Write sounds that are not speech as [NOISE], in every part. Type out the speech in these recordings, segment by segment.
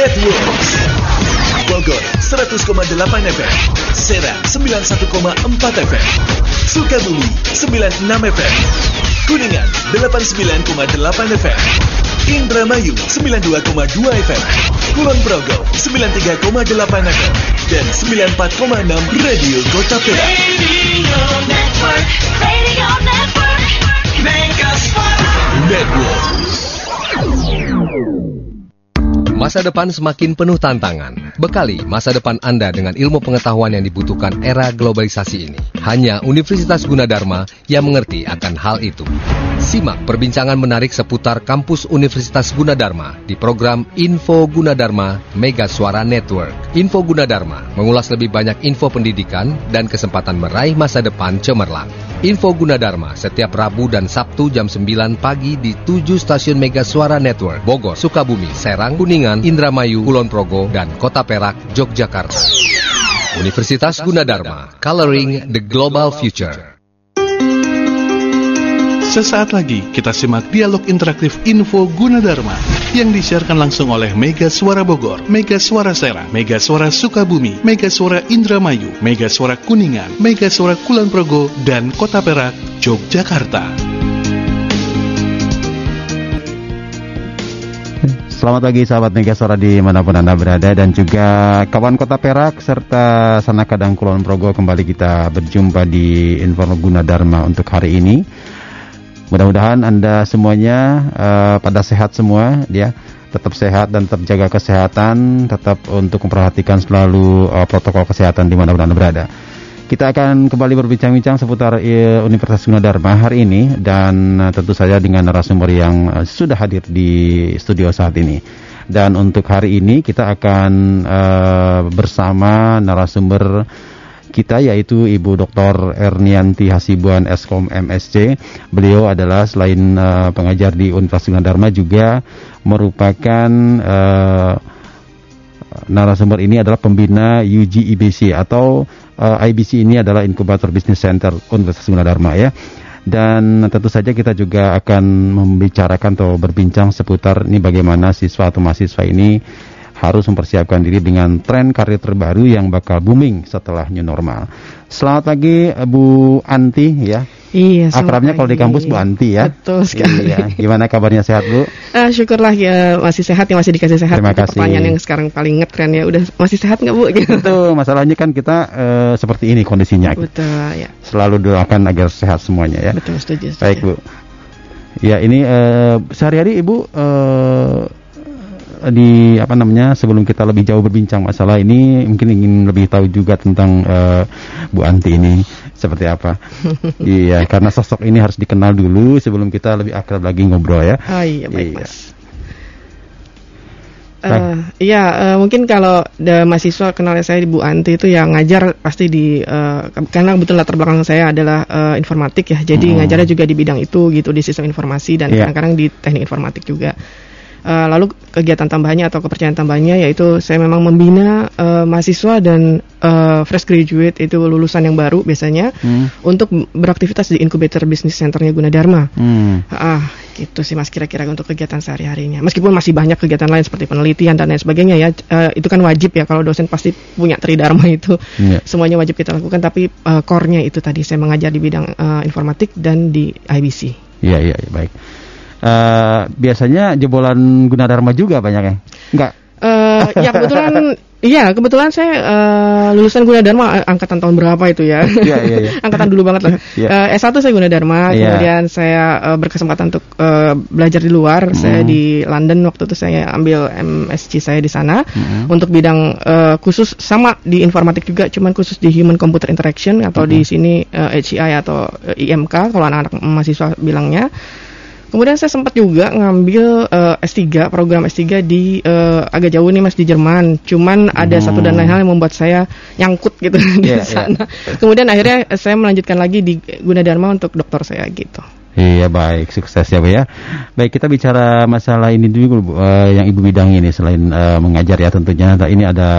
Networks. Bogor 100,8 FM, Serang 91,4 FM, Sukabumi 96 FM, Kuningan 89,8 FM, Indramayu 92,2 FM, Kulon Progo 93,8 FM, dan 94,6 Radio Kota Perak. Radio Network, Radio Network, Network. Masa depan semakin penuh tantangan. Bekali masa depan Anda dengan ilmu pengetahuan yang dibutuhkan era globalisasi ini. Hanya Universitas Gunadarma yang mengerti akan hal itu. Simak perbincangan menarik seputar kampus Universitas Gunadarma di program Info Gunadarma Mega Suara Network. Info Gunadarma mengulas lebih banyak info pendidikan dan kesempatan meraih masa depan cemerlang. Info Gunadarma setiap Rabu dan Sabtu jam 9 pagi di 7 stasiun Mega Suara Network, Bogor, Sukabumi, Serang, Kuningan, Indramayu, Kulon Progo, dan Kota Perak, Yogyakarta. Universitas Gunadarma, Coloring the Global Future. Sesaat lagi kita simak dialog interaktif Info Gunadarma yang disiarkan langsung oleh Mega Suara Bogor, Mega Suara Serang, Mega Suara Sukabumi, Mega Suara Indramayu, Mega Suara Kuningan, Mega Suara Kulon Progo, dan Kota Perak, Yogyakarta. Selamat pagi sahabat Mega Suara di mana pun Anda berada dan juga kawan kota Perak serta Sanaka dan Kulon Progo kembali kita berjumpa di Informa Gunadarma untuk hari ini. Mudah-mudahan Anda semuanya uh, pada sehat semua ya. Tetap sehat dan tetap jaga kesehatan, tetap untuk memperhatikan selalu uh, protokol kesehatan di mana Anda berada. Kita akan kembali berbincang-bincang seputar uh, Universitas Gunadarma hari ini dan uh, tentu saja dengan narasumber yang uh, sudah hadir di studio saat ini. Dan untuk hari ini kita akan uh, bersama narasumber kita yaitu Ibu Dr. Ernianti Hasibuan Eskom MSc. Beliau adalah selain uh, pengajar di Universitas Gunadarma juga merupakan uh, narasumber ini adalah pembina UG IBC atau uh, IBC ini adalah Inkubator Business Center Universitas Gunadarma ya. Dan tentu saja kita juga akan membicarakan atau berbincang seputar ini bagaimana siswa atau mahasiswa ini harus mempersiapkan diri dengan tren karir terbaru yang bakal booming setelah new normal. Selamat pagi Bu Anti ya. Iya, Akrabnya kalau di kampus Bu Anti ya. Betul sekali. Iya. Gimana kabarnya sehat Bu? Ah, syukurlah ya masih sehat ya masih dikasih sehat. Terima kasih. Pertanyaan yang sekarang paling ngetren ya udah masih sehat nggak Bu? [LAUGHS] Gitu. Itu masalahnya kan kita eh, seperti ini kondisinya. Betul ya. Selalu doakan agar sehat semuanya ya. Betul setuju. setuju. Baik Bu. Ya ini eh, sehari-hari Ibu eh, di apa namanya sebelum kita lebih jauh berbincang masalah ini mungkin ingin lebih tahu juga tentang eh, Bu Anti ini seperti apa. [LAUGHS] iya karena sosok ini harus dikenal dulu sebelum kita lebih akrab lagi ngobrol ya. Oh iya baik Iya. Mas. Eh, Iya, eh, mungkin kalau the mahasiswa kenalnya saya di Bu Anti itu yang ngajar pasti di eh, karena kebetulan latar belakang saya adalah eh, informatik ya, jadi Hmm. ngajarnya juga di bidang itu gitu di sistem informasi dan Iya. kadang-kadang di teknik informatik juga. Eh, lalu kegiatan tambahnya atau kepercayaan tambahnya yaitu saya memang membina eh, mahasiswa dan eh, fresh graduate itu lulusan yang baru biasanya Hmm. untuk beraktivitas di incubator business centernya Gunadarma. Hmm. Ah, gitu sih Mas kira-kira untuk kegiatan sehari-harinya. Meskipun masih banyak kegiatan lain seperti penelitian dan lain sebagainya ya, eh, itu kan wajib ya kalau dosen pasti punya tridharma [LAUGHS] itu. Iya. Semuanya wajib kita lakukan tapi eh, core-nya itu tadi saya mengajar di bidang eh, informatik dan di IBC. Iya iya iya, baik. Eh, biasanya jebolan Gunadarma juga banyak ya? Enggak. Eh, ya kebetulan [LAUGHS] Iya, kebetulan saya eh, lulusan Gunadarma angkatan tahun berapa itu ya? Iya, iya, iya. [LAUGHS] angkatan dulu banget lah. Iya. Eh, S1 saya Gunadarma, Iya. kemudian saya eh, berkesempatan untuk eh, belajar di luar. Saya Hmm. di London waktu itu saya ambil MSc saya di sana Hmm. untuk bidang eh, khusus sama di informatik juga, cuman khusus di Human Computer Interaction atau di sini eh, HCI atau IMK kalau anak-anak mahasiswa bilangnya. Kemudian saya sempat juga ngambil eh, S3, program S3 di eh, agak jauh nih Mas di Jerman. Cuman ada Hmm. satu dan lain hal yang membuat saya nyangkut gitu [LAUGHS] di Iya, iya. sana. Kemudian akhirnya saya melanjutkan lagi di Gunadarma untuk doktor saya gitu. Iya baik, sukses ya Bu ya. Baik kita bicara masalah ini dulu Bu, eh, yang Ibu bidang ini selain eh, mengajar ya tentunya. Nah, Ini ada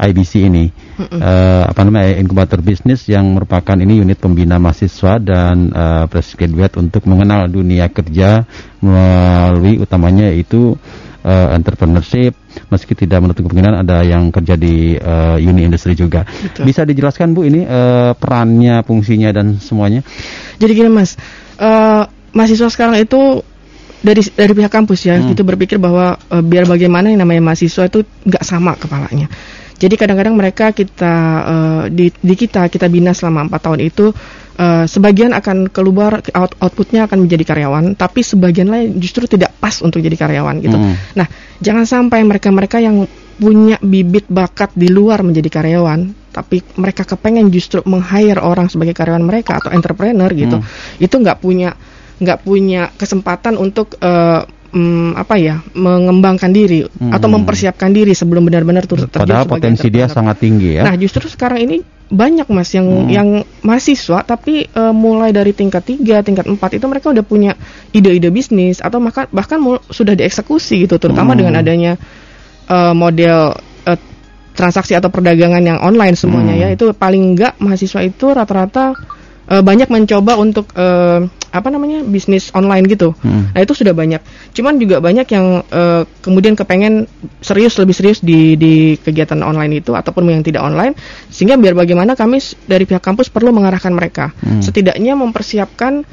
IBC ini, Eh, apa namanya inkubator bisnis yang merupakan ini unit pembina mahasiswa dan eh, fresh graduate untuk mengenal dunia kerja melalui utamanya yaitu eh, entrepreneurship, meski tidak menutup kemungkinan ada yang kerja di eh, uni industri juga. Betul. Bisa dijelaskan Bu ini eh, perannya, fungsinya dan semuanya? Jadi gini mas, eh, mahasiswa sekarang itu dari dari pihak kampus ya, Hmm. itu berpikir bahwa eh, biar bagaimana yang namanya mahasiswa itu nggak sama kepalanya. Jadi kadang-kadang mereka kita eh, di, di kita kita bina selama empat tahun itu eh, sebagian akan keluar out, outputnya akan menjadi karyawan, tapi sebagian lain justru tidak pas untuk jadi karyawan gitu. Hmm. Nah, jangan sampai mereka-mereka yang punya bibit bakat di luar menjadi karyawan, tapi mereka kepengen justru meng-hire orang sebagai karyawan mereka atau entrepreneur gitu, Hmm. itu nggak punya nggak punya kesempatan untuk eh, mm, apa ya mengembangkan diri Hmm. atau mempersiapkan diri sebelum benar-benar tur- terjun Padahal potensi dia sangat tinggi ya. Nah, justru sekarang ini banyak Mas yang Hmm. yang mahasiswa tapi eh, mulai dari tingkat 3, tingkat 4 itu mereka udah punya ide-ide bisnis atau bahkan bahkan mul- sudah dieksekusi gitu terutama Hmm. dengan adanya eh, model eh, transaksi atau perdagangan yang online semuanya Hmm. ya. Itu paling enggak mahasiswa itu rata-rata eh, banyak mencoba untuk eh, apa namanya? bisnis online gitu. Hmm. Nah itu sudah banyak. Cuman juga banyak yang eh, kemudian kepengen serius lebih serius di di kegiatan online itu ataupun yang tidak online, sehingga biar bagaimana kami dari pihak kampus perlu mengarahkan mereka, Hmm. setidaknya mempersiapkan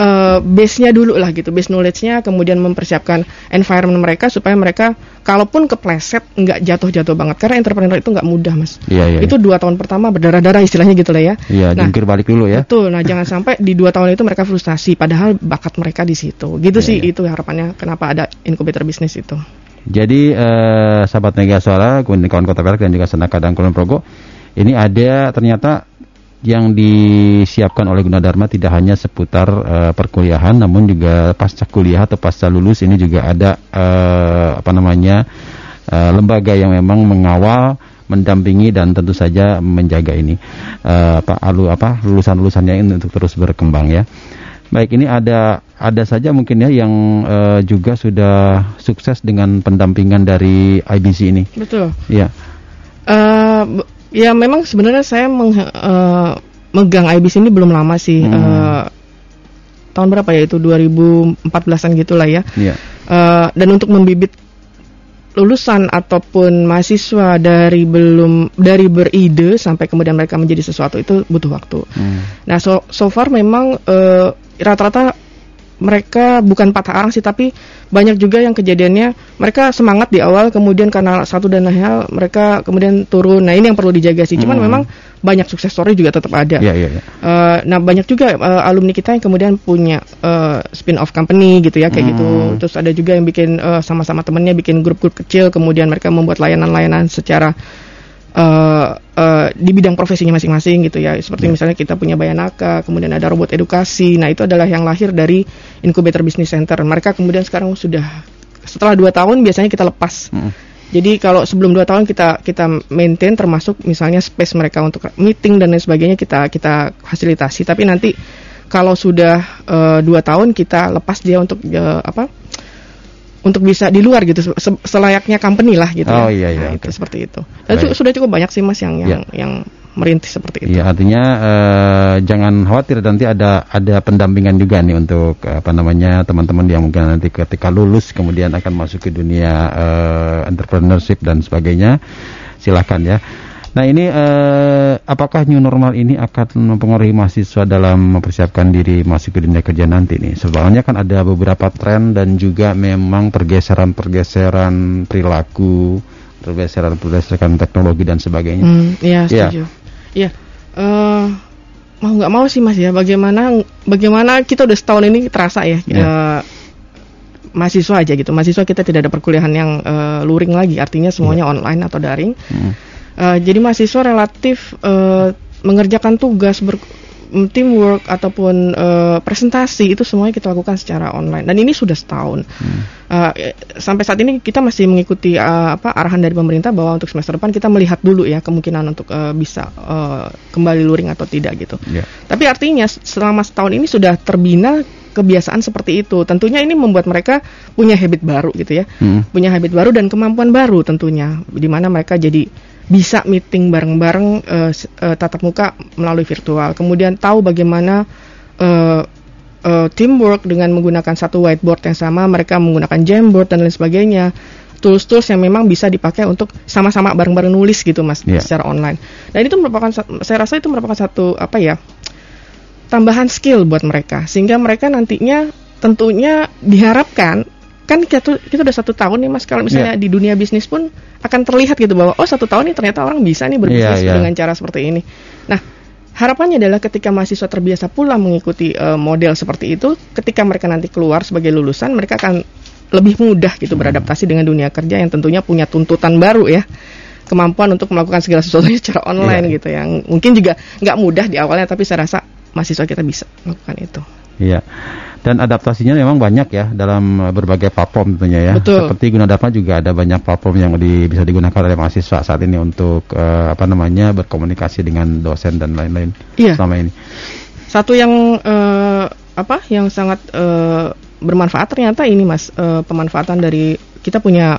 eh, base-nya dulu lah gitu, base knowledge-nya, kemudian mempersiapkan environment mereka supaya mereka kalaupun kepleset nggak jatuh-jatuh banget, karena entrepreneur itu nggak mudah mas. Iya, iya. Itu dua tahun pertama berdarah-darah istilahnya gitu lah ya. Iya, Nah, jungkir balik dulu ya. Betul. Nah, jangan [LAUGHS] sampai di dua tahun itu mereka frustasi, padahal bakat mereka di situ. Gitu Iya, sih iya. itu harapannya kenapa ada inkubator bisnis itu. Jadi eh, sahabat Mega Suara, kawan Kota Perak dan juga Senaka dan Kulon Progo, ini ada ternyata yang disiapkan oleh Gunadarma tidak hanya seputar eh, perkuliahan, namun juga pasca kuliah atau pasca lulus ini juga ada eh, apa namanya eh, lembaga yang memang mengawal, mendampingi dan tentu saja menjaga ini eh, apa alu apa lulusan-lulusannya ini untuk terus berkembang ya. Baik, ini ada ada saja mungkin ya yang eh, juga sudah sukses dengan pendampingan dari IBC ini. Betul. Ya. B- ya memang sebenarnya saya meng, eh, megang IBC ini belum lama sih. Hmm. Eh, tahun berapa ya itu 2014-an gitulah ya. Iya. Eh, dan untuk membibit lulusan ataupun mahasiswa dari belum dari beride sampai kemudian mereka menjadi sesuatu itu butuh waktu. Hmm. Nah, so so far memang eh, rata-rata mereka bukan patah arang sih, tapi banyak juga yang kejadiannya mereka semangat di awal, kemudian karena satu dan lain hal mereka kemudian turun. Nah, ini yang perlu dijaga sih. Cuman Hmm. memang banyak sukses story juga tetap ada. Iya, iya, iya. Eh, nah banyak juga eh, alumni kita yang kemudian punya eh, spin-off company gitu ya kayak Hmm. gitu. Terus ada juga yang bikin eh, sama-sama temennya bikin grup-grup kecil, kemudian mereka membuat layanan-layanan secara eh, di bidang profesinya masing-masing gitu ya. Seperti misalnya kita punya Bayanaka, kemudian ada robot edukasi. Nah itu adalah yang lahir dari incubator business center. Mereka kemudian sekarang sudah setelah dua tahun biasanya kita lepas. Hmm. Jadi kalau sebelum dua tahun kita kita maintain termasuk misalnya space mereka untuk meeting dan lain sebagainya kita kita fasilitasi. Tapi nanti kalau sudah eh, dua tahun kita lepas dia untuk eh, apa? Untuk bisa di luar gitu se- selayaknya company lah gitu. Oh, ya. iya, iya, Nah, itu seperti itu. Dan itu Baik. sudah cukup banyak sih mas yang yang Iya. yang merintis seperti itu. Iya, artinya eh, jangan khawatir nanti ada ada pendampingan juga nih untuk apa namanya teman-teman yang mungkin nanti ketika lulus kemudian akan masuk ke dunia eh, entrepreneurship dan sebagainya. Silahkan ya. Nah ini eh, apakah new normal ini akan mempengaruhi mahasiswa dalam mempersiapkan diri masuk ke dunia kerja nanti nih? Soalnya kan ada beberapa tren dan juga memang pergeseran-pergeseran perilaku, pergeseran-pergeseran teknologi dan sebagainya. Hmm, iya Iya. setuju. Iya. Eh, mau nggak mau sih mas ya. Bagaimana bagaimana kita udah setahun ini terasa ya. Iya. eh, mahasiswa aja gitu. Mahasiswa kita tidak ada perkuliahan yang eh, luring lagi. Artinya semuanya online atau daring. Hmm. Eh, jadi mahasiswa relatif eh, mengerjakan tugas ber mm, teamwork ataupun eh, presentasi itu semuanya kita lakukan secara online dan ini sudah setahun. Eh, sampai saat ini kita masih mengikuti eh, apa arahan dari pemerintah bahwa untuk semester depan kita melihat dulu ya kemungkinan untuk eh, bisa eh, kembali luring atau tidak gitu. Ya. Tapi artinya selama setahun ini sudah terbina kebiasaan seperti itu. Tentunya ini membuat mereka punya habit baru gitu ya. Hmm. Punya habit baru dan kemampuan baru tentunya. Di mana mereka jadi bisa meeting bareng-bareng s- eh, tatap muka melalui virtual. Kemudian tahu bagaimana eh, eh, teamwork dengan menggunakan satu whiteboard yang sama, mereka menggunakan Jamboard dan lain sebagainya. Tools-tools yang memang bisa dipakai untuk sama-sama bareng-bareng nulis gitu mas Iya. secara online. Dan itu merupakan sa- saya rasa itu merupakan satu apa ya tambahan skill buat mereka sehingga mereka nantinya tentunya diharapkan kan kita kita udah satu tahun nih mas kalau misalnya Iya. di dunia bisnis pun akan terlihat gitu bahwa oh satu tahun nih ternyata orang bisa nih berbisnis Iya, iya. dengan cara seperti ini. Nah harapannya adalah ketika mahasiswa terbiasa pula mengikuti eh, model seperti itu, ketika mereka nanti keluar sebagai lulusan mereka akan lebih mudah gitu beradaptasi dengan dunia kerja yang tentunya punya tuntutan baru ya kemampuan untuk melakukan segala sesuatunya secara online Iya. gitu yang mungkin juga nggak mudah di awalnya tapi saya rasa mahasiswa kita bisa melakukan itu. Iya. Dan adaptasinya memang banyak ya dalam eh, berbagai platform tentunya ya. Betul. Seperti Gunadarma juga ada banyak platform yang di- bisa digunakan oleh mahasiswa saat ini untuk eh, apa namanya berkomunikasi dengan dosen dan lain-lain Iya. selama ini. Satu yang eh, apa yang sangat eh, bermanfaat ternyata ini mas eh, pemanfaatan dari kita punya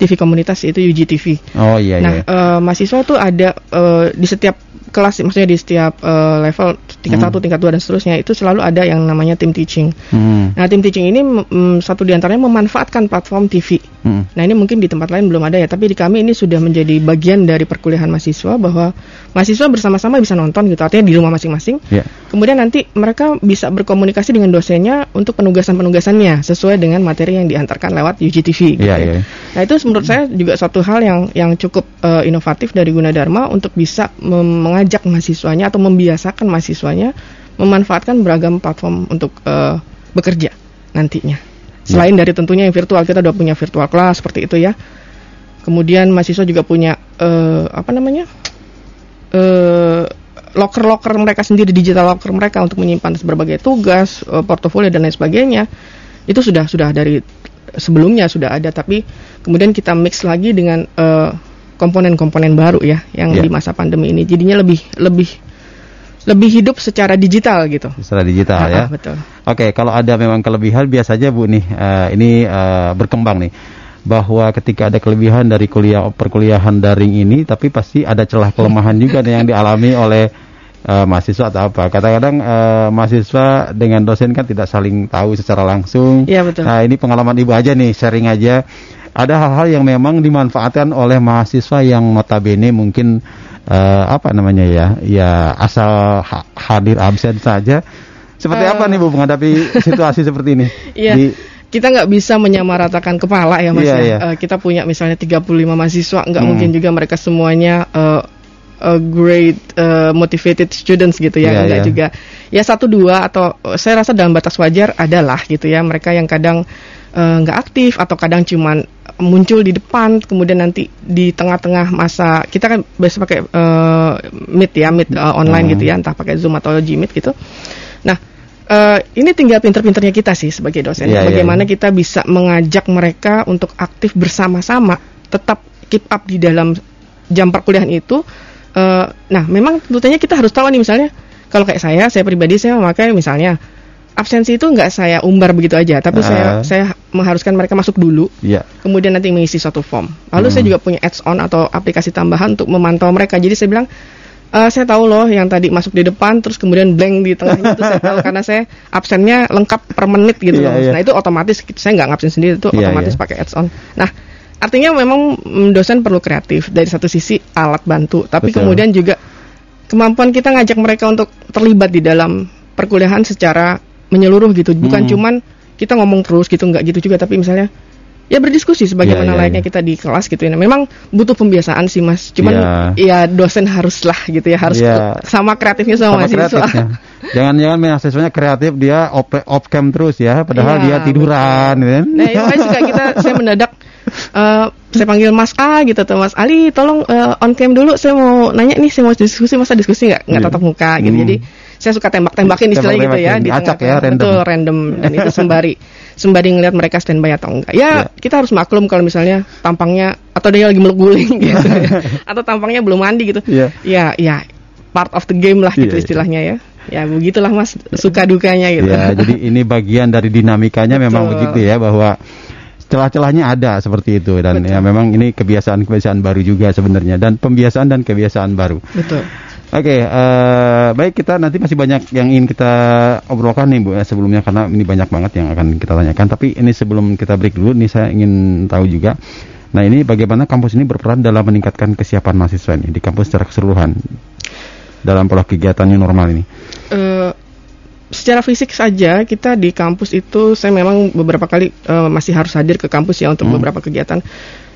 TV komunitas yaitu UGTV. Oh iya nah iya. eh, mahasiswa tuh ada eh, di setiap kelas, maksudnya di setiap eh, level tingkat Hmm. satu, tingkat dua dan seterusnya itu selalu ada yang namanya tim teaching. Hmm. Nah tim teaching ini mm, satu di antaranya memanfaatkan platform TV. Hmm. Nah ini mungkin di tempat lain belum ada ya, tapi di kami ini sudah menjadi bagian dari perkuliahan mahasiswa bahwa mahasiswa bersama-sama bisa nonton gitu, artinya di rumah masing-masing. Ya. Kemudian nanti mereka bisa berkomunikasi dengan dosennya untuk penugasan-penugasannya sesuai dengan materi yang diantarkan lewat UGTV. Gitu ya. iya. Nah itu menurut saya juga suatu hal yang yang cukup eh, inovatif dari Gunadarma untuk bisa mengajak mahasiswanya atau membiasakan mahasiswanya memanfaatkan beragam platform untuk eh, bekerja nantinya. Selain dari tentunya yang virtual kita udah punya virtual class seperti itu ya. Kemudian mahasiswa juga punya eh, apa namanya eh, locker-locker mereka sendiri, digital locker mereka untuk menyimpan berbagai tugas, eh, portofolio dan lain sebagainya. Itu sudah sudah dari sebelumnya sudah ada, tapi kemudian kita mix lagi dengan eh, komponen-komponen baru ya, yang Ya. di masa pandemi ini. Jadinya lebih lebih lebih hidup secara digital gitu. Secara digital ya. ah, betul. Oke, kalau ada memang kelebihan biasanya Bu nih eh, ini eh, berkembang nih bahwa ketika ada kelebihan dari kuliah perkuliahan daring ini tapi pasti ada celah kelemahan juga nih yang dialami [LAUGHS] oleh eh, mahasiswa atau apa. Kadang-kadang eh, mahasiswa dengan dosen kan tidak saling tahu secara langsung. Iya, betul. Nah, ini pengalaman Ibu aja nih, sharing aja. Ada hal-hal yang memang dimanfaatkan oleh mahasiswa yang notabene mungkin eh, apa namanya ya, ya asal ha- hadir absen saja. Seperti Eh. apa nih Bu menghadapi situasi seperti ini? [LAUGHS] Iya. Di- kita nggak bisa menyamaratakan kepala ya mas Iya, ya. iya. Eh, kita punya misalnya 35 mahasiswa, nggak Hmm. mungkin juga mereka semuanya eh, a great eh, motivated students gitu ya, Iya, nggak iya. juga. Ya satu dua atau eh, saya rasa dalam batas wajar adalah gitu ya. Mereka yang kadang eh, nggak aktif atau kadang cuman muncul di depan, kemudian nanti di tengah-tengah masa kita kan biasa pakai eh, meet ya, meet eh, online Hmm. gitu ya, entah pakai zoom atau Gmeet gitu. Nah, eh, ini tinggal pinter-pinternya kita sih sebagai dosen. Iya, iya, Bagaimana iya. kita bisa mengajak mereka untuk aktif bersama-sama, tetap keep up di dalam jam perkuliahan itu. Eh, nah, memang tentunya kita harus tahu nih misalnya, kalau kayak saya, saya pribadi saya memakai misalnya absensi itu nggak saya umbar begitu aja, tapi saya Ah. saya mengharuskan mereka masuk dulu ya. kemudian nanti mengisi suatu form. Lalu saya Hmm. juga punya ads-on atau aplikasi tambahan untuk memantau mereka. Jadi saya bilang, "Eh, saya tahu loh yang tadi masuk di depan, terus kemudian blank di tengahnya itu saya tahu [LAUGHS] karena saya absennya lengkap per menit gitu Iya, loh. iya. Nah itu otomatis saya nggak ngabsen sendiri itu Iya, otomatis iya. pakai ads-on. Nah artinya memang mm, dosen perlu kreatif dari satu sisi alat bantu, tapi Betul. kemudian juga kemampuan kita ngajak mereka untuk terlibat di dalam perkuliahan secara menyeluruh gitu, bukan Hmm. cuman kita ngomong terus gitu nggak gitu juga tapi misalnya ya berdiskusi sebagaimana Iya, iya, layaknya iya. kita di kelas gitu ya. Memang butuh pembiasaan sih Mas. Cuman ya dosen haruslah gitu ya, harus Iya. ke- sama kreatifnya sama, Sama mahasiswa. Jangan-jangan [LAUGHS] mahasiswanya kreatif dia off, off cam terus ya, padahal Iya, dia tiduran. gitu kan. Nah, itu juga kita saya mendadak eh, saya panggil Mas A gitu tuh Mas Ali tolong eh, on cam dulu saya mau nanya nih saya mau diskusi masa diskusi nggak nggak Iya. tatap muka gitu Hmm. jadi saya suka tembak-tembakin istilahnya gitu ya di acak ya, random. betul random dan itu sembari [LAUGHS] sembari ngelihat mereka standby atau enggak ya Iya. kita harus maklum kalau misalnya tampangnya atau dia lagi meluk guling gitu ya. atau tampangnya belum mandi gitu Iya. ya ya part of the game lah gitu Iya, iya. istilahnya ya ya begitulah Mas suka dukanya gitu Ya, jadi [LAUGHS] ini bagian dari dinamikanya memang Betul. begitu ya bahwa celah-celahnya ada seperti itu dan Betul. ya memang ini kebiasaan-kebiasaan baru juga sebenarnya dan pembiasaan dan kebiasaan baru. betul Oke, eh, baik kita nanti masih banyak yang ingin kita obrolkan nih Bu ya, sebelumnya karena ini banyak banget yang akan kita tanyakan. Tapi ini sebelum kita break dulu, nih saya ingin tahu juga. Nah ini bagaimana kampus ini berperan dalam meningkatkan kesiapan mahasiswa ini di kampus secara keseluruhan dalam pola kegiatan yang normal ini. Eh, secara fisik saja kita di kampus itu saya memang beberapa kali eh, masih harus hadir ke kampus ya untuk Hmm. beberapa kegiatan.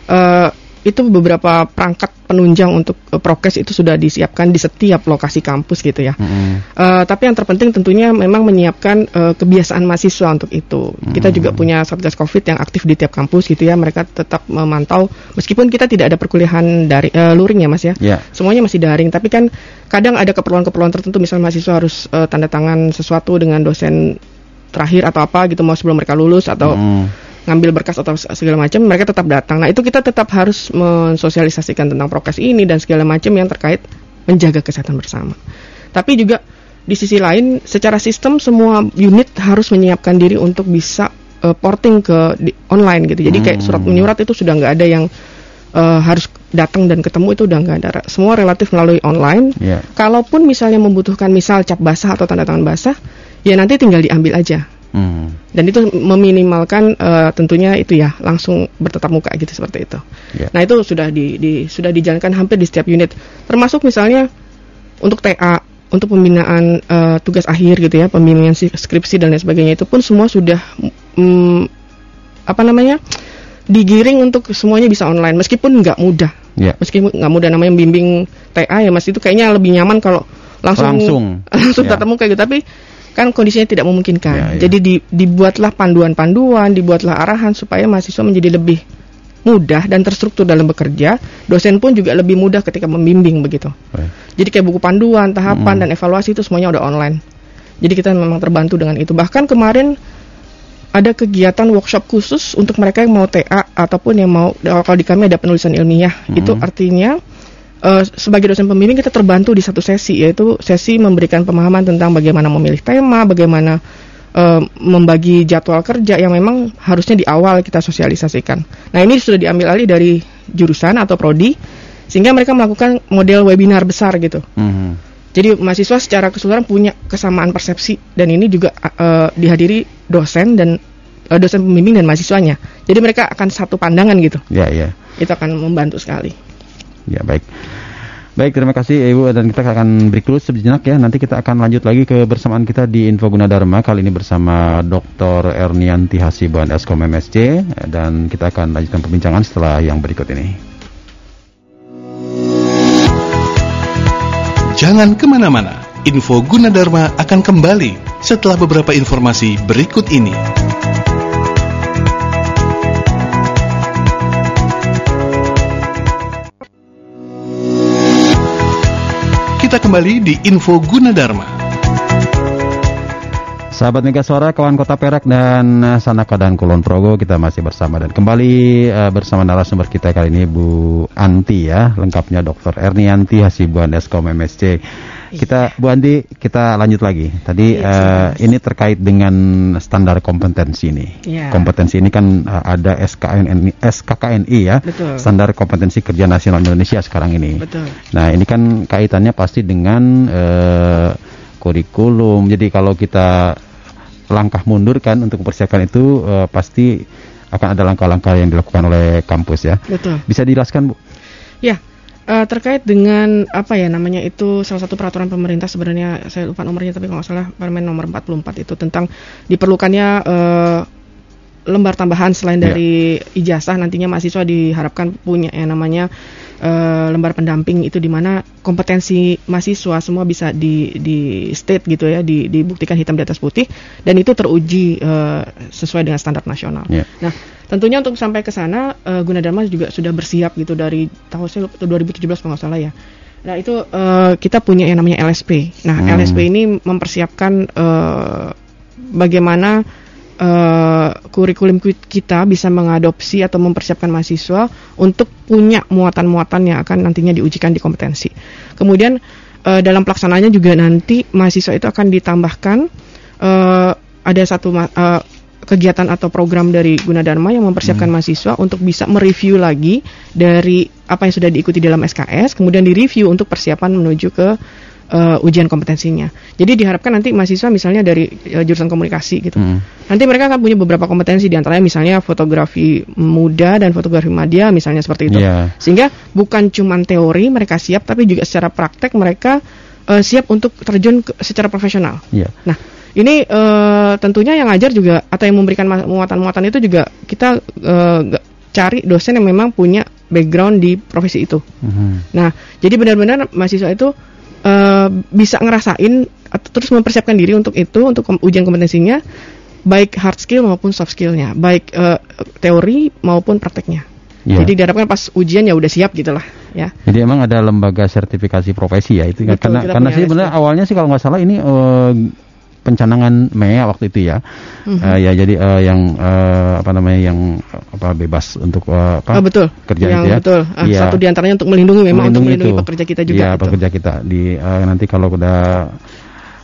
Eh, itu beberapa perangkat penunjang untuk eh, prokes itu sudah disiapkan di setiap lokasi kampus gitu ya. Mm-mm. Eh, tapi yang terpenting tentunya memang menyiapkan eh, kebiasaan mahasiswa untuk itu. Kita juga punya satgas COVID yang aktif di tiap kampus gitu ya. Mereka tetap memantau meskipun kita tidak ada perkuliahan dari eh, luring ya Mas ya. Ya. Semuanya masih daring, tapi kan kadang ada keperluan-keperluan tertentu misalnya mahasiswa harus eh, tanda tangan sesuatu dengan dosen terakhir atau apa gitu mau sebelum mereka lulus atau Mm. Ngambil berkas atau segala macam mereka tetap datang. Nah, itu kita tetap harus mensosialisasikan tentang prokes ini dan segala macam yang terkait menjaga kesehatan bersama. Tapi juga di sisi lain secara sistem semua unit harus menyiapkan diri untuk bisa eh, porting ke di- online gitu. Jadi kayak surat menyurat itu sudah nggak ada yang eh, harus datang dan ketemu itu udah nggak ada. Semua relatif melalui online. Ya. Kalaupun misalnya membutuhkan misal cap basah atau tanda tangan basah, ya nanti tinggal diambil aja Mm. dan itu meminimalkan eh, tentunya itu ya langsung bertatap muka gitu seperti itu. Ya. Nah itu sudah di, di- sudah dijalankan hampir di setiap unit, termasuk misalnya untuk TA, untuk pembinaan eh, tugas akhir gitu ya, pembimbingan si- skripsi dan lain sebagainya itu pun semua sudah mm, apa namanya digiring untuk semuanya bisa online meskipun nggak mudah. Ya. Meskipun nggak mudah namanya bimbing TA ya mas itu kayaknya lebih nyaman kalau langsung Langsung. [LAUGHS] langsung Ya. tatap muka gitu tapi kan kondisinya tidak memungkinkan. Ya, ya. Jadi di- dibuatlah panduan-panduan, dibuatlah arahan supaya mahasiswa menjadi lebih mudah dan terstruktur dalam bekerja. Dosen pun juga lebih mudah ketika membimbing begitu. Baik. Jadi kayak buku panduan, tahapan Hmm. dan evaluasi itu semuanya udah online. Jadi kita memang terbantu dengan itu. Bahkan kemarin ada kegiatan workshop khusus untuk mereka yang mau TA ataupun yang mau kalau di kami ada penulisan ilmiah. Hmm. Itu artinya eh, sebagai dosen pembimbing kita terbantu di satu sesi yaitu sesi memberikan pemahaman tentang bagaimana memilih tema, bagaimana eh, membagi jadwal kerja yang memang harusnya di awal kita sosialisasikan. Nah ini sudah diambil alih dari jurusan atau prodi sehingga mereka melakukan model webinar besar gitu. Mhm. Jadi mahasiswa secara keseluruhan punya kesamaan persepsi dan ini juga eh, dihadiri dosen dan eh, dosen pembimbing dan mahasiswanya. Jadi mereka akan satu pandangan gitu. Ya, ya. Itu akan membantu sekali. Ya, baik. Baik, terima kasih Ibu dan kita akan break dulu sejenak ya. Nanti kita akan lanjut lagi kebersamaan kita di Info Gunadarma kali ini bersama Dr. Ernianti Hasibuan Eskom MSC dan kita akan lanjutkan perbincangan setelah yang berikut ini. Jangan ke mana-mana, info Gunadarma akan kembali setelah beberapa informasi berikut ini. Kita kembali di info Gunadarma. Sahabat Mega Suara, kawan Kota Perak dan eh, Sanaka dan Kulon Progo kita masih bersama dan kembali eh, bersama narasumber kita kali ini Bu Anti ya, lengkapnya Dr. Ernianti Hasibuan Eskom MSC. Kita Bu Anti, kita lanjut lagi. Tadi eh, ini terkait dengan standar kompetensi ini. Iya. Kompetensi ini kan eh, ada SKKNI, SKKNI ya, Betul. Standar Kompetensi Kerja Nasional Indonesia sekarang ini. Betul. Nah, ini kan kaitannya pasti dengan eh, kurikulum. Jadi kalau kita langkah mundur kan untuk mempersiapkan itu eh, pasti akan ada langkah-langkah yang dilakukan oleh kampus ya. Betul. Bisa dijelaskan, Bu? Ya, eh, terkait dengan apa ya namanya itu salah satu peraturan pemerintah sebenarnya saya lupa nomornya tapi kalau nggak salah Permen nomor 44 itu tentang diperlukannya eh, lembar tambahan selain Ya. dari ijazah nantinya mahasiswa diharapkan punya yang namanya eh, lembar pendamping itu di mana kompetensi mahasiswa semua bisa di di state gitu ya di, dibuktikan hitam di atas putih dan itu teruji eh, sesuai dengan standar nasional. Ya. Nah, tentunya untuk sampai ke sana eh, Gunadarma juga sudah bersiap gitu dari tahun saya lupa, 2017 kalau nggak salah ya. Nah, itu eh, kita punya yang namanya LSP. Nah, Hmm. LSP ini mempersiapkan eh, bagaimana eh, kurikulum ki- kita bisa mengadopsi atau mempersiapkan mahasiswa untuk punya muatan-muatan yang akan nantinya diujikan di kompetensi. Kemudian eh, dalam pelaksanaannya juga nanti mahasiswa itu akan ditambahkan eh, ada satu eh, kegiatan atau program dari Gunadarma yang mempersiapkan Hmm. mahasiswa untuk bisa mereview lagi dari apa yang sudah diikuti dalam SKS, kemudian direview untuk persiapan menuju ke eh, ujian kompetensinya. Jadi diharapkan nanti mahasiswa misalnya dari eh, jurusan komunikasi gitu, Hmm. nanti mereka akan punya beberapa kompetensi di antaranya misalnya fotografi muda dan fotografi media misalnya seperti itu. Iya. Sehingga bukan cuman teori mereka siap, tapi juga secara praktek mereka eh, siap untuk terjun ke- secara profesional. Iya. Nah, ini eh, tentunya yang ngajar juga atau yang memberikan muatan-muatan itu juga kita ga- cari dosen yang memang punya background di profesi itu. Mhm. Nah, jadi benar-benar mahasiswa itu eh, bisa ngerasain atau terus mempersiapkan diri untuk itu, untuk kom- ujian kompetensinya, baik hard skill maupun soft skillnya, baik eh, teori maupun prakteknya. Iya. Jadi diharapkan pas ujian ya udah siap gitu lah, ya. Jadi emang ada lembaga sertifikasi profesi ya itu kan? Betul, karena karena benar awalnya sih kalau nggak salah ini eh, pencanangan MEA waktu itu ya. Mhm. Eh, ya jadi eh, yang eh, apa namanya yang apa bebas untuk eh, apa Oh, betul. kerja yang itu ya. betul. Ah, Iya. Satu di antaranya untuk melindungi memang untuk melindungi itu. pekerja kita juga. Iya, gitu. pekerja kita di eh, nanti kalau udah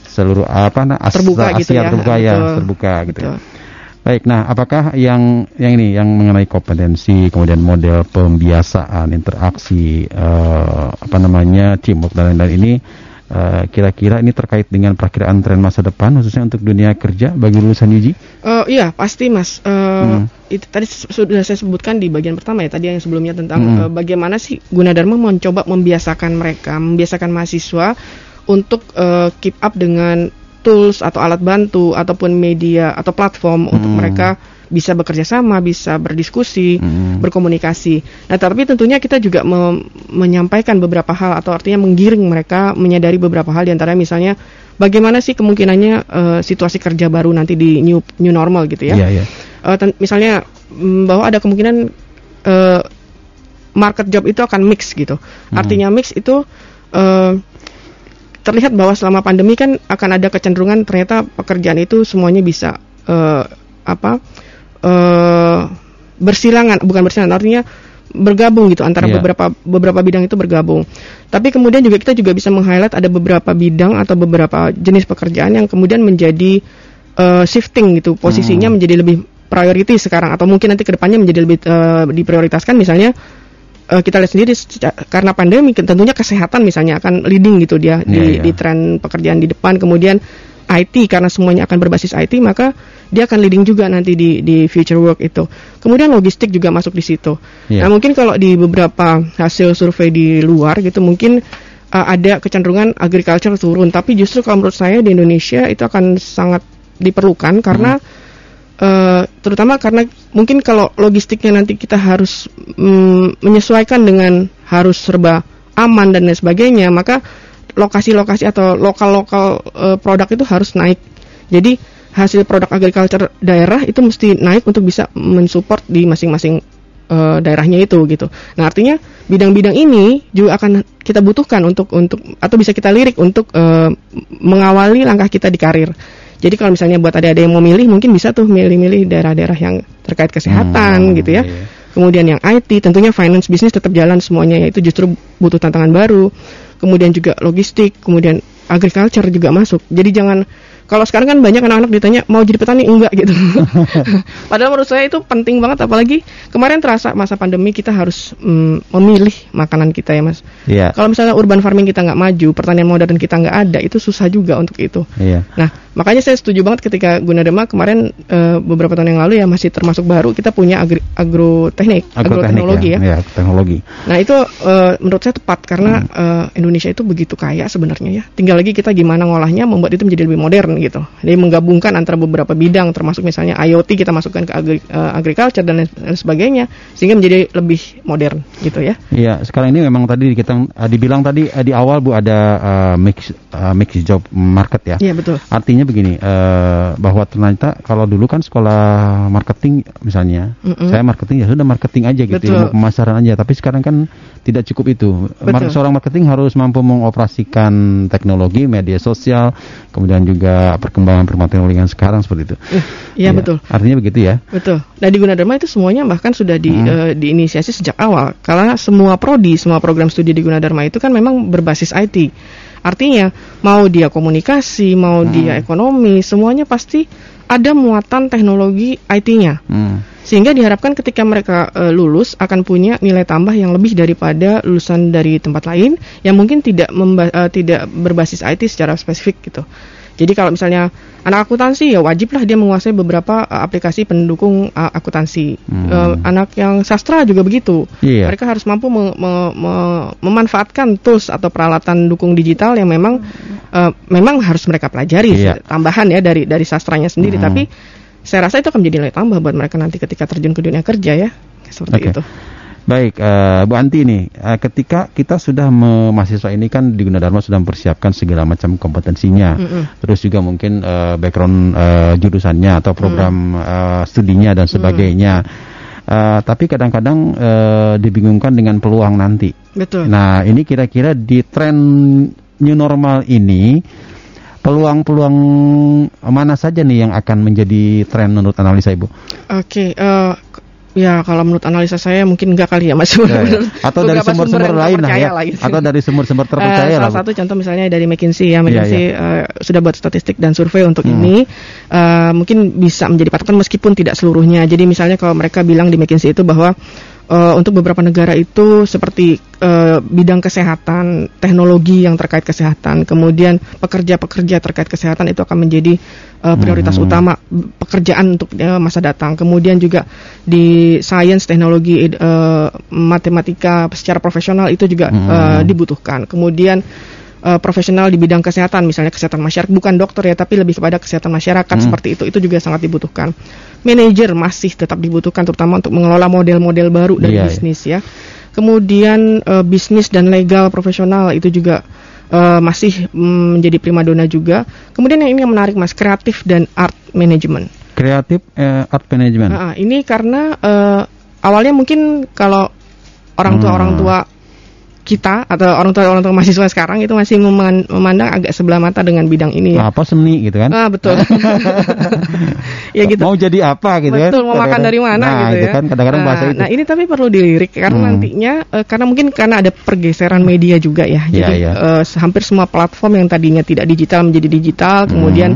seluruh apa nah As- Terbuka Asia gitu ya. terbuka ya, Betul. terbuka gitu ya. Betul. Baik, nah apakah yang yang ini yang mengenai kompetensi, kemudian model pembiasaan, interaksi, eh, apa namanya teamwork dan lain-lain ini eh, kira-kira ini terkait dengan perakiraan tren masa depan khususnya untuk dunia kerja bagi lulusan UJ? Eh, iya pasti mas. Eh, Hmm. Itu tadi sudah saya sebutkan di bagian pertama ya tadi yang sebelumnya tentang Hmm. eh, bagaimana sih Gunadarma mencoba membiasakan mereka, membiasakan mahasiswa untuk eh, keep up dengan tools atau alat bantu ataupun media atau platform untuk Hmm. mereka bisa bekerja sama, bisa berdiskusi, Hmm. berkomunikasi. Nah, tapi tentunya kita juga mem- menyampaikan beberapa hal atau artinya menggiring mereka menyadari beberapa hal di antaranya misalnya bagaimana sih kemungkinannya eh, situasi kerja baru nanti di new new normal gitu ya. Iya. Eh, ten- misalnya mm, bahwa ada kemungkinan eh, market job itu akan mix gitu. Artinya mix itu eh, terlihat bahwa selama pandemi kan akan ada kecenderungan ternyata pekerjaan itu semuanya bisa eh, apa eh, bersilangan bukan bersilangan artinya bergabung gitu antara Iya. beberapa beberapa bidang itu bergabung. Tapi kemudian juga kita juga bisa meng-highlight ada beberapa bidang atau beberapa jenis pekerjaan yang kemudian menjadi eh, shifting gitu posisinya menjadi lebih priority sekarang atau mungkin nanti ke depannya menjadi lebih eh, diprioritaskan misalnya eh, kita lihat sendiri karena pandemi tentunya kesehatan misalnya akan leading gitu dia di, Iya, iya. di tren pekerjaan di depan kemudian IT karena semuanya akan berbasis IT maka dia akan leading juga nanti di di future work itu. Kemudian logistik juga masuk di situ. Iya. nah mungkin kalau di beberapa hasil survei di luar gitu mungkin uh, ada kecenderungan agriculture turun. Tapi justru kalau menurut saya di Indonesia itu akan sangat diperlukan karena eh, terutama karena mungkin kalau logistiknya nanti kita harus mm, menyesuaikan dengan harus serba aman dan lain sebagainya maka lokasi-lokasi atau lokal-lokal eh, produk itu harus naik. Jadi hasil produk agriculture daerah itu mesti naik untuk bisa mensupport di masing-masing eh, daerahnya itu gitu. Nah artinya bidang-bidang ini juga akan kita butuhkan untuk untuk atau bisa kita lirik untuk eh, mengawali langkah kita di karir. Jadi kalau misalnya buat adik-adik yang mau milih mungkin bisa tuh milih-milih daerah-daerah yang terkait kesehatan Hmm, gitu ya. iya. Kemudian yang IT tentunya finance bisnis tetap jalan semuanya yaitu justru butuh tantangan baru. Kemudian juga logistik, kemudian agriculture juga masuk. Jadi jangan kalau sekarang kan banyak anak-anak ditanya mau jadi petani enggak gitu. [LAUGHS] [LAUGHS] Padahal menurut saya itu penting banget apalagi kemarin terasa masa pandemi kita harus mm, memilih makanan kita ya Mas. Iya. Kalau misalnya urban farming kita nggak maju, pertanian modern kita nggak ada, itu susah juga untuk itu. Iya. Nah, makanya saya setuju banget ketika Gunadarma kemarin eh, beberapa tahun yang lalu ya masih termasuk baru kita punya agri, agroteknik, agroteknologi ya. ya. teknologi. Nah itu eh, menurut saya tepat karena eh, Indonesia itu begitu kaya sebenarnya ya. Tinggal lagi kita gimana ngolahnya membuat itu menjadi lebih modern gitu. Jadi menggabungkan antara beberapa bidang termasuk misalnya IoT kita masukkan ke agri, eh, agriculture dan lain sebagainya sehingga menjadi lebih modern gitu ya. Iya, sekarang ini memang tadi kita dibilang tadi di awal Bu ada eh, mix eh, mix job market ya. Iya betul. Artinya begini, eh, bahwa ternyata kalau dulu kan sekolah marketing misalnya, Mm-mm. saya marketing ya sudah marketing aja gitu, Betul. ilmu pemasaran aja. Tapi sekarang kan tidak cukup itu. Mar- seorang marketing harus mampu mengoperasikan teknologi, media sosial, kemudian juga perkembangan perkembangan teknologi yang sekarang seperti itu. Iya betul. Artinya begitu ya. Betul. Nah di Gunadarma itu semuanya bahkan sudah di, Hmm. eh, diinisiasi sejak awal. Karena semua prodi, semua program studi di Gunadarma itu kan memang berbasis IT. Artinya mau dia komunikasi, mau Hmm. dia ekonomi, semuanya pasti ada muatan teknologi IT-nya. Hmm. Sehingga diharapkan ketika mereka eh, lulus akan punya nilai tambah yang lebih daripada lulusan dari tempat lain yang mungkin tidak memba- eh, tidak berbasis IT secara spesifik gitu. Jadi kalau misalnya anak akuntansi ya wajiblah dia menguasai beberapa eh, aplikasi pendukung eh, akuntansi. Hmm. Eh, anak yang sastra juga begitu. Iya. Mereka harus mampu me- me- me- memanfaatkan tools atau peralatan dukung digital yang memang eh, memang harus mereka pelajari Iya. tambahan ya dari dari sastranya sendiri Hmm. tapi saya rasa itu akan menjadi nilai tambah buat mereka nanti ketika terjun ke dunia kerja ya seperti Oke. itu. Baik, eh, Bu Anti nih, eh, ketika kita sudah me- mahasiswa ini kan di Gunadarma sudah mempersiapkan segala macam kompetensinya, Mm-mm. terus juga mungkin eh, background eh, jurusannya atau program eh, studinya dan sebagainya. Eh, tapi kadang-kadang eh, dibingungkan dengan peluang nanti. Betul. Nah, ini kira-kira di tren new normal ini peluang-peluang mana saja nih yang akan menjadi tren menurut analisa Ibu? Oke, eh, ya kalau menurut analisa saya mungkin enggak kali ya Mas. Ya, ya. [LAUGHS] Menurut Atau dari sumber-sumber lain lah terpercaya ya. gitu. Atau dari sumber-sumber Eh, terpercaya lah. salah Bu. satu contoh misalnya dari McKinsey ya, McKinsey eh, sudah buat statistik dan survei untuk Hmm. ini, Eh, mungkin bisa menjadi patokan meskipun tidak seluruhnya. Jadi misalnya kalau mereka bilang di McKinsey itu bahwa eh, untuk beberapa negara itu seperti eh, bidang kesehatan, teknologi yang terkait kesehatan, kemudian pekerja-pekerja terkait kesehatan itu akan menjadi eh, prioritas Hmm. utama pekerjaan untuk eh, masa datang. Kemudian juga di sains, teknologi, eh, matematika secara profesional itu juga Hmm. eh, dibutuhkan. Kemudian eh, profesional di bidang kesehatan, misalnya kesehatan masyarakat, bukan dokter ya, tapi lebih kepada kesehatan masyarakat Hmm. seperti itu, itu juga sangat dibutuhkan. Manajer masih tetap dibutuhkan, terutama untuk mengelola model-model baru dari Iya, iya. bisnis ya. Kemudian eh, bisnis dan legal profesional itu juga eh, masih mm, menjadi primadona juga. Kemudian yang ini yang menarik mas, kreatif dan art management. Kreatif eh, art management. Nah, ini karena eh, awalnya mungkin kalau orang tua Hmm. orang tua kita atau orang tua orang tua mahasiswa sekarang itu masih meman- memandang agak sebelah mata dengan bidang ini ya. Apa seni gitu kan? Ah betul. [LAUGHS] ya gitu. Mau jadi apa gitu kan? Betul, mau makan dari mana nah, gitu itu ya. kan kadang-kadang nah, bahasa itu. Nah, ini tapi perlu dilirik karena Hmm. nantinya eh, karena mungkin karena ada pergeseran media juga ya. Iya, Jadi iya. eh, hampir semua platform yang tadinya tidak digital menjadi digital, Hmm. kemudian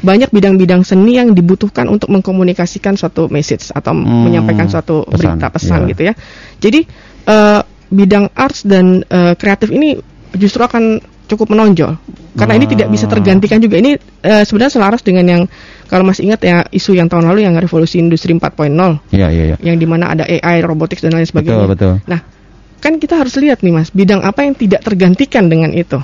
banyak bidang-bidang seni yang dibutuhkan untuk mengkomunikasikan suatu message atau Hmm, menyampaikan suatu pesan, berita pesan iya. gitu ya. Jadi eh, bidang arts dan eh, kreatif ini justru akan cukup menonjol karena ini tidak bisa tergantikan juga. Ini eh, sebenarnya selaras dengan yang kalau masih ingat ya isu yang tahun lalu yang revolusi industri 4.0 Iya, iya, iya. yang di mana ada AI, robotics dan lain Betul, sebagainya. betul. Nah, kan kita harus lihat nih mas, bidang apa yang tidak tergantikan dengan itu.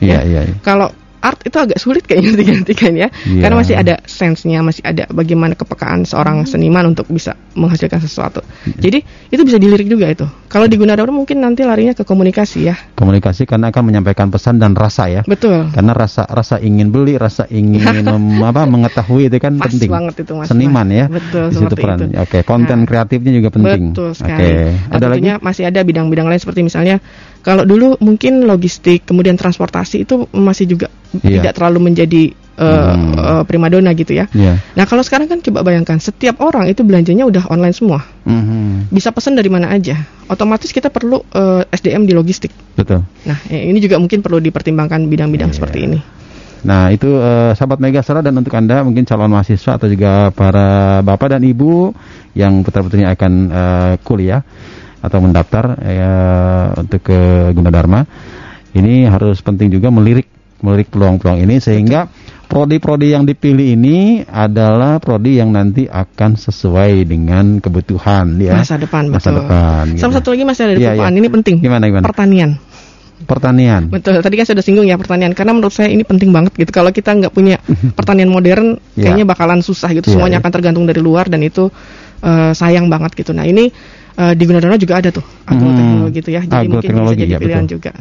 Iya, iya, iya. Kalau art itu agak sulit kayaknya [LAUGHS] digantikan ya, Iya. karena masih ada sense-nya, masih ada bagaimana kepekaan seorang seniman untuk bisa menghasilkan sesuatu. Jadi itu bisa dilirik juga itu. Kalau di Gunadarma mungkin nanti larinya ke komunikasi ya, Komunikasi karena akan menyampaikan pesan dan rasa ya. betul. Karena rasa rasa ingin beli, rasa ingin [LAUGHS] mem- apa mengetahui itu kan Pas penting. banget itu, Mas. Seniman ya. Betul, Di situ peran. itu. Oke, konten Nah, kreatifnya juga penting. Betul Oke. sekali. Dan Ada lagi? masih ada bidang-bidang lain seperti misalnya kalau dulu mungkin logistik kemudian transportasi itu masih juga Iya. tidak terlalu menjadi uh, Hmm. uh, primadona gitu ya. Iya. Nah kalau sekarang kan coba bayangkan setiap orang itu belanjanya udah online semua, Mhm. bisa pesan dari mana aja. Otomatis kita perlu uh, SDM di logistik. Betul. Nah ya, ini juga mungkin perlu dipertimbangkan bidang-bidang Iya. seperti ini. Nah itu eh, sahabat Megastra dan untuk anda mungkin calon mahasiswa atau juga para bapak dan ibu yang putra-putrinya akan eh, kuliah atau mendaftar eh, untuk ke Gunadarma, ini harus penting juga melirik melirik peluang-peluang ini sehingga prodi-prodi yang dipilih ini adalah prodi yang nanti akan sesuai dengan kebutuhan ya Masa depan masa betul. depan. gitu. Sama satu lagi masih ada di pertanian iya. ini penting. Gimana gimana? Pertanian. Pertanian. Betul, tadi kan sudah singgung ya pertanian karena menurut saya ini penting banget gitu. Kalau kita nggak punya [LAUGHS] pertanian modern, Iya. kayaknya bakalan susah gitu. Iya, Semuanya iya. akan tergantung dari luar dan itu eh, sayang banget gitu. Nah ini eh, di Gunadarma juga ada tuh agroteknologi gitu ya. Jadi mungkin bisa jadi ya, pilihan betul. juga.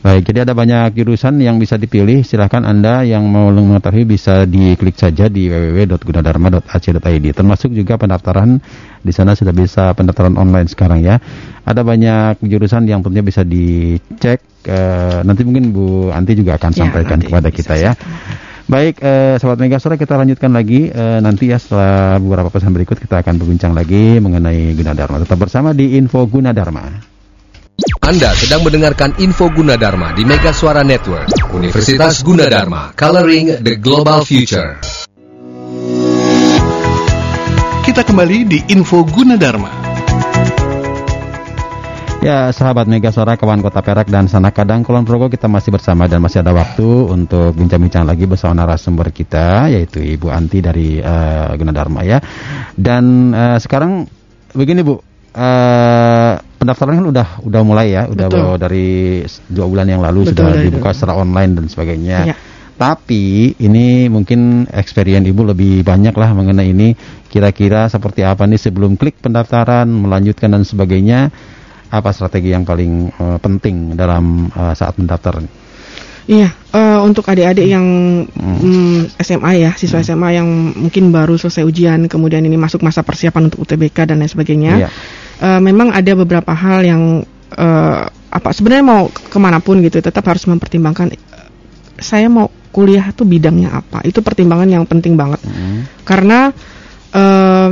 Baik, jadi ada banyak jurusan yang bisa dipilih. Silahkan Anda yang mau mengetahui bisa diklik saja di www.gunadarma.ac.id. Termasuk juga pendaftaran di sana sudah bisa pendaftaran online sekarang ya. Ada banyak jurusan yang tentunya bisa dicek. Eh, nanti mungkin Bu Anti juga akan Ya, sampaikan kepada kita ya. saya Baik, eh, sahabat Megasora kita lanjutkan lagi eh, nanti ya setelah beberapa pesan berikut kita akan berbincang lagi mengenai Gunadarma. Tetap bersama di Info Gunadarma. Anda sedang mendengarkan Info Gunadarma di Mega Suara Network, Universitas Gunadarma, Coloring the Global Future. Kita kembali di Info Gunadarma. Ya, sahabat Mega Suara, kawan Kota Perak dan Sanak Kadang Kulon Progo kita masih bersama dan masih ada waktu untuk bincang-bincang lagi bersama narasumber kita yaitu Ibu Anti dari uh, Gunadarma ya. Dan uh, sekarang begini Bu, uh, pendaftaran kan udah udah mulai ya, udah Betul. dari dua bulan yang lalu Betul, sudah dibuka secara online dan sebagainya. Iya. Tapi ini mungkin experience Ibu lebih banyak lah mengenai ini. Kira-kira seperti apa nih sebelum klik pendaftaran, melanjutkan dan sebagainya. Apa strategi yang paling eh, penting dalam eh, saat mendaftar? Iya, eh, untuk adik-adik yang mm, SMA ya, siswa SMA yang mungkin baru selesai ujian, kemudian ini masuk masa persiapan untuk UTBK dan lain sebagainya. Iya. Eh, memang ada beberapa hal yang eh, apa sebenarnya mau ke mana pun gitu, tetap harus mempertimbangkan. eh, Saya mau kuliah tuh bidangnya apa? Itu pertimbangan yang penting banget. Hmm. Karena eh,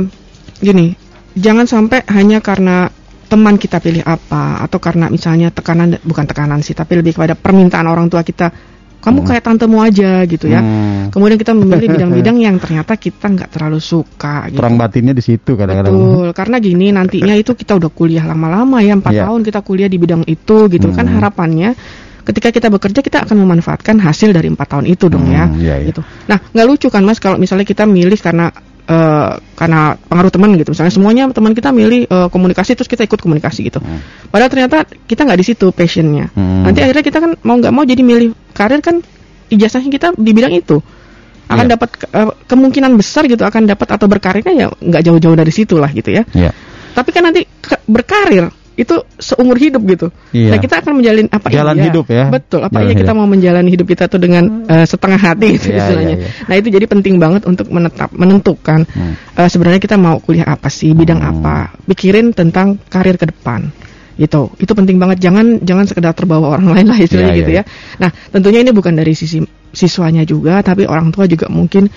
gini, jangan sampai hanya karena teman kita pilih apa atau karena misalnya tekanan bukan tekanan sih, tapi lebih kepada permintaan orang tua kita. Kamu kayak tantemu aja gitu ya. Hmm. Kemudian kita memilih [LAUGHS] bidang-bidang yang ternyata kita nggak terlalu suka gitu. Perang batinnya di situ kadang-kadang. Betul, karena gini nantinya itu kita udah kuliah lama-lama ya, empat Iya. tahun kita kuliah di bidang itu gitu kan Hmm. harapannya ketika kita bekerja kita akan memanfaatkan hasil dari empat tahun itu dong ya, Hmm, iya, iya. gitu. Nah nggak lucu kan mas kalau misalnya kita milih karena eh, karena pengaruh teman gitu, misalnya semuanya teman kita milih eh, komunikasi terus kita ikut komunikasi gitu. Hmm. Padahal ternyata kita nggak di situ passionnya. Hmm. Nanti akhirnya kita kan mau nggak mau jadi milih karir kan ijazahnya kita di bidang itu akan Iya. dapat eh, kemungkinan besar gitu akan dapat atau berkarirnya ya nggak jauh-jauh dari situ lah gitu ya. Iya. Tapi kan nanti berkarir itu seumur hidup gitu. Iya. Nah kita akan menjalin apa Jalan iya? hidup ya. Betul. Apa Jalan iya kita hidup. mau menjalani hidup kita tuh dengan eh, setengah hati gitu Iya, istilahnya. iya, iya. Nah itu jadi penting banget untuk menetap menentukan Hmm. eh, sebenarnya kita mau kuliah apa sih, bidang Hmm. apa, pikirin tentang karir ke depan. Gitu. Itu penting banget. Jangan jangan sekedar terbawa orang lain lah istilahnya Iya, gitu iya, ya. Nah tentunya ini bukan dari sisi siswanya juga, tapi orang tua juga mungkin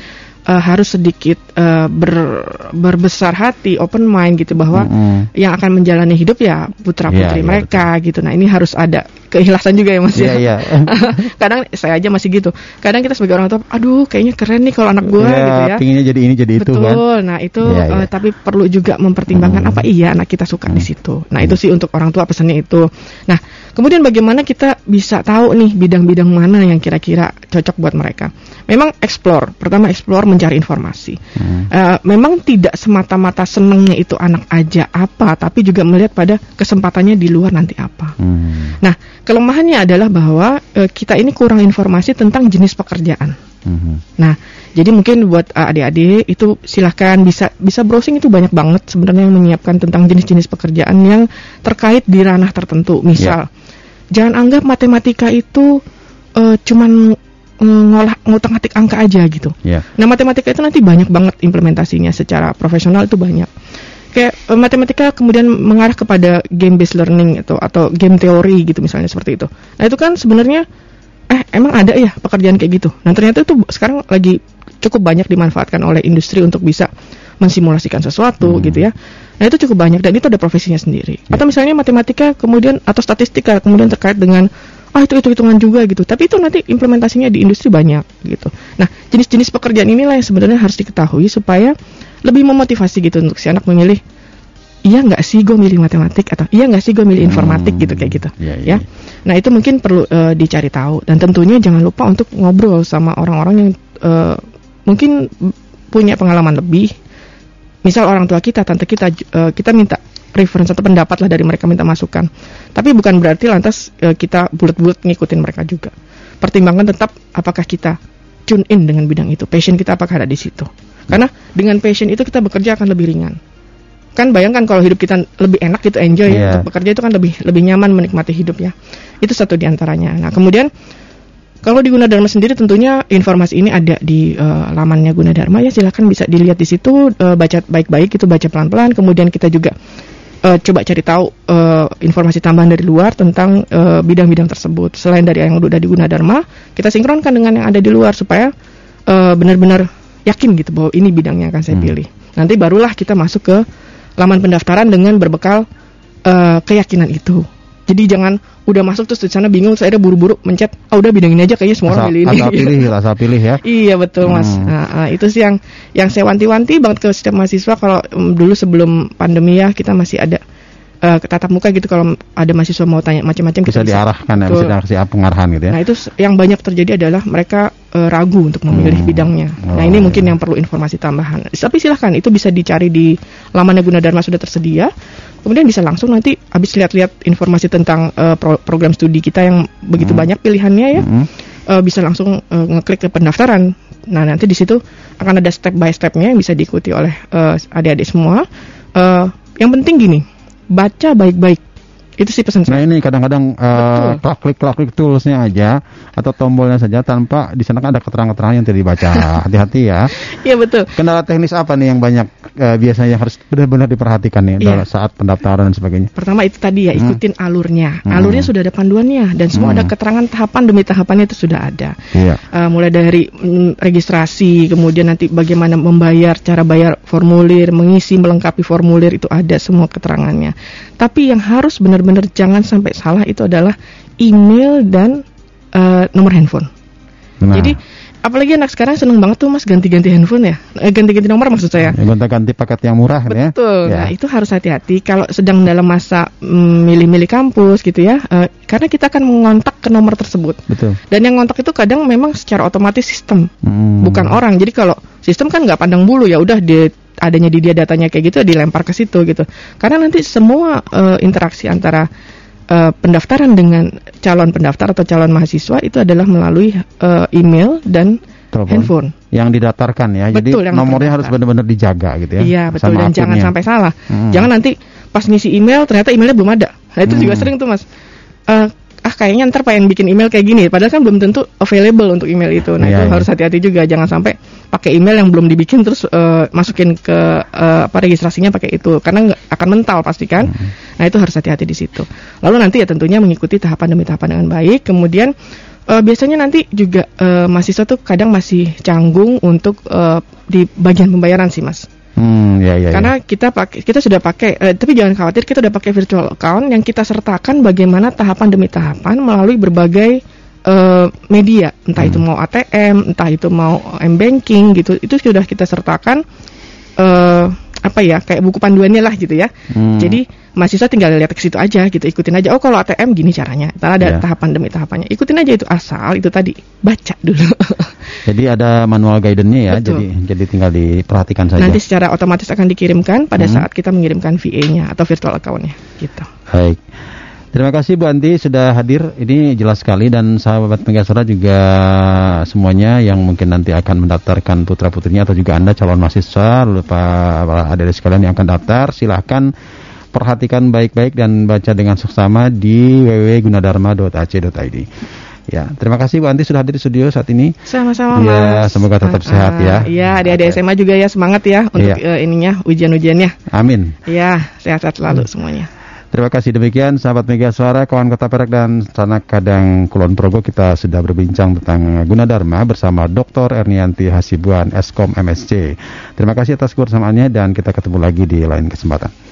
eh, harus sedikit eh, ber- berbesar hati, open mind gitu bahwa Mm-mm. yang akan menjalani hidup ya putra putri Iya, iya, mereka gitu. Nah ini harus ada keikhlasan juga ya mas Iya, ya. iya. [LAUGHS] Kadang saya aja masih gitu. Kadang kita sebagai orang tua, aduh kayaknya keren nih kalau anak gue Iya, gitu ya. pinginnya jadi ini jadi itu Betul. kan. Nah itu Iya, iya. eh, tapi perlu juga mempertimbangkan Hmm. apa iya anak kita suka di situ. Nah itu sih untuk orang tua pesannya itu. Nah kemudian bagaimana kita bisa tahu nih bidang-bidang mana yang kira-kira cocok buat mereka. Memang explore. Pertama explore mencari informasi. Hmm. Eh, memang tidak semata-mata senengnya itu anak aja apa, tapi juga melihat pada kesempatannya di luar nanti apa. Hmm. Nah kelemahannya adalah bahwa eh, kita ini kurang informasi tentang jenis pekerjaan. Mhm. Nah, jadi mungkin buat uh, adik-adik itu silahkan bisa bisa browsing itu banyak banget sebenarnya yang menyiapkan tentang jenis-jenis pekerjaan yang terkait di ranah tertentu. Misal, jangan anggap matematika itu uh, cuman ngolah ngutak-ngatik angka aja gitu. Ya. Nah, matematika itu nanti banyak banget implementasinya secara profesional itu banyak. Kayak eh, matematika kemudian mengarah kepada game based learning atau atau game teori gitu misalnya seperti itu. Nah, itu kan sebenarnya eh emang ada ya pekerjaan kayak gitu. Nah, ternyata itu sekarang lagi cukup banyak dimanfaatkan oleh industri untuk bisa mensimulasikan sesuatu gitu ya. Nah, itu cukup banyak dan itu ada profesinya sendiri. Atau misalnya matematika kemudian atau statistika kemudian terkait dengan ah itu itu hitungan juga gitu. Tapi itu nanti implementasinya di industri banyak gitu. Nah, jenis-jenis pekerjaan inilah yang sebenarnya harus diketahui supaya lebih memotivasi gitu untuk si anak memilih iya nggak sih gue milih matematik atau iya nggak sih gue milih informatik gitu kayak gitu Iya, iya, ya. Nah itu mungkin perlu eh, dicari tahu dan tentunya jangan lupa untuk ngobrol sama orang-orang yang eh, mungkin punya pengalaman lebih. Misal orang tua kita, tante kita, eh, kita minta reference atau pendapat lah dari mereka minta masukan. Tapi bukan berarti lantas eh, kita bulat-bulat ngikutin mereka juga. Pertimbangkan tetap apakah kita tune in dengan bidang itu, passion kita apakah ada di situ. Karena dengan passion itu kita bekerja akan lebih ringan. Kan bayangkan kalau hidup kita lebih enak gitu enjoy Iya. ya untuk bekerja itu kan lebih lebih nyaman menikmati hidup ya. Itu satu di antaranya. Nah kemudian kalau di Gunadarma sendiri tentunya informasi ini ada di eh, lamannya Gunadarma ya silahkan bisa dilihat di situ eh, baca baik-baik itu baca pelan-pelan kemudian kita juga eh, coba cari tahu eh, informasi tambahan dari luar tentang eh, bidang-bidang tersebut. Selain dari yang udah di Gunadarma kita sinkronkan dengan yang ada di luar supaya eh, benar-benar yakin gitu bahwa ini bidang yang akan saya Hmm. pilih. Nanti barulah kita masuk ke laman pendaftaran dengan berbekal eh, keyakinan itu Jadi jangan udah masuk terus di sana bingung, saya buru-buru mencet, oh udah bidang ini aja kayaknya semua asal, orang pilih ini. asal pilih, asal pilih ya. Iya betul mas. Hmm. Nah, ah, itu sih yang yang saya wanti-wanti banget ke setiap mahasiswa kalau mm, dulu sebelum pandemi ya kita masih ada eh, tatap muka gitu kalau ada mahasiswa mau tanya macam-macam Bisa kita diarahkan ya, bisa dikasih pengarahan gitu ya. Nah itu yang banyak terjadi adalah mereka eh, ragu untuk memilih Hmm. bidangnya. Nah Oh, ini mungkin iya. yang perlu informasi tambahan. Tapi silahkan itu bisa dicari di laman Gunadarma sudah tersedia. Kemudian bisa langsung nanti habis lihat-lihat informasi tentang eh, pro- program studi kita yang begitu banyak pilihannya ya. Mm-mm. eh, bisa langsung eh, ngeklik ke pendaftaran. Nah nanti di situ akan ada step by stepnya yang bisa diikuti oleh eh, adik-adik semua. Eh, yang penting gini, baca baik-baik. Itu sih pesan Nah saya. ini kadang-kadang eh, klik klik klik toolsnya aja atau tombolnya saja tanpa di sana kan ada keterangan-keterangan yang tidak dibaca. [LAUGHS] Hati-hati ya. Iya betul. Kendala teknis apa nih yang banyak eh, biasanya harus benar-benar diperhatikan nih Iya. dalam saat pendaftaran dan sebagainya? Pertama itu tadi ya ikutin alurnya. Hmm. Alurnya sudah ada panduannya dan semua Hmm. ada keterangan tahapan demi tahapannya itu sudah ada. Iya. Eh, mulai dari mm, registrasi, kemudian nanti bagaimana membayar, cara bayar formulir, mengisi, melengkapi formulir itu ada semua keterangannya. Tapi yang harus benar-benar jangan sampai salah itu adalah email dan eh, nomor handphone. Nah, Jadi apalagi anak sekarang seneng banget tuh mas ganti-ganti handphone ya, Eh, ganti-ganti nomor maksud saya. ya, gonta-ganti paket yang murah ya. Betul. Ya. Nah, itu harus hati-hati kalau sedang dalam masa mm, milih-milih kampus gitu ya. eh, karena kita akan mengontak ke nomor tersebut. Betul. Dan yang ngontak itu kadang memang secara otomatis sistem, Hmm. bukan orang. Jadi kalau sistem kan nggak pandang bulu ya udah di adanya di dia datanya kayak gitu dilempar ke situ gitu. Karena nanti semua eh, interaksi antara eh, pendaftaran dengan calon pendaftar atau calon mahasiswa itu adalah melalui eh, email dan Telepon. handphone. Yang didatarkan ya. Betul, Jadi yang nomornya terdaftar. harus benar-benar dijaga gitu ya. Iya betul sama dan jangan akunnya. sampai salah. Hmm. Jangan nanti pas ngisi email ternyata emailnya belum ada. Nah itu juga Hmm. sering tuh mas. Eh, ah kayaknya ntar pengen bikin email kayak gini. Padahal kan belum tentu available untuk email itu. Nah Iya, itu iya. harus hati-hati juga. Jangan sampai pakai email yang belum dibikin terus eh, masukin ke eh, apa registrasinya pakai itu karena nggak akan mental pasti kan. Hmm. Nah itu harus hati-hati di situ. Lalu nanti ya tentunya mengikuti tahapan demi tahapan dengan baik. Kemudian eh, biasanya nanti juga eh, mahasiswa tuh kadang masih canggung untuk eh, di bagian pembayaran sih mas. Hmm, ya ya. ya. Karena kita pakai kita sudah pakai eh, tapi jangan khawatir kita sudah pakai virtual account yang kita sertakan bagaimana tahapan demi tahapan melalui berbagai eh, media, entah itu mau ATM, entah itu mau m banking gitu. Itu sudah kita sertakan eh apa ya kayak buku panduannya lah gitu ya. Hmm. Jadi mahasiswa tinggal lihat ke situ aja gitu, ikutin aja. Oh kalau ATM gini caranya. Ntar ada Ya. tahapan demi tahapannya. Ikutin aja itu asal itu tadi baca dulu. [LAUGHS] Jadi ada manual guidance-nya ya. Betul. Jadi jadi tinggal diperhatikan saja. Nanti secara otomatis akan dikirimkan pada Hmm. saat kita mengirimkan VA-nya atau virtual account-nya gitu. Baik. Terima kasih Bu Anti sudah hadir. Ini jelas sekali dan sahabat Megasora juga semuanya yang mungkin nanti akan mendaftarkan putra putrinya atau juga Anda calon mahasiswa lalu Pak adik sekalian yang akan daftar silahkan perhatikan baik-baik dan baca dengan seksama di www.gunadarma.ac.id. Ya, terima kasih Bu Anti sudah hadir di studio saat ini. Sama-sama Ya, Mas. semoga tetap Ah, sehat ya. Iya, adik-adik SMA juga ya semangat ya untuk Iya. eh, ininya ujian-ujiannya. Amin. Iya, sehat-sehat Hmm. selalu semuanya. Terima kasih demikian sahabat Mega Suara, kawan Kota Perak dan Sanak Kadang Kulon Progo kita sudah berbincang tentang Gunadarma bersama Dr. Ernianti Hasibuan Eskom MSC. Terima kasih atas kebersamaannya dan kita ketemu lagi di lain kesempatan.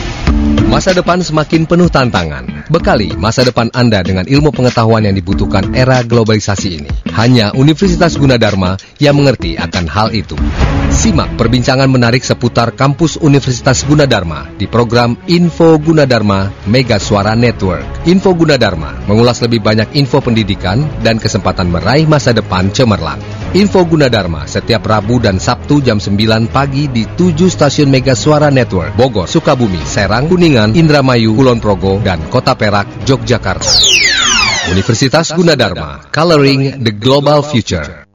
Masa depan semakin penuh tantangan. Bekali masa depan Anda dengan ilmu pengetahuan yang dibutuhkan era globalisasi ini. Hanya Universitas Gunadarma yang mengerti akan hal itu. Simak perbincangan menarik seputar kampus Universitas Gunadarma di program Info Gunadarma Mega Suara Network. Info Gunadarma mengulas lebih banyak info pendidikan dan kesempatan meraih masa depan cemerlang. Info Gunadarma setiap Rabu dan Sabtu jam 9 pagi di 7 stasiun Mega Suara Network, Bogor, Sukabumi, Serang, Kuningan, Indramayu, Kulon Progo, dan Kota Perak, Yogyakarta. Universitas Gunadarma, Coloring the Global Future.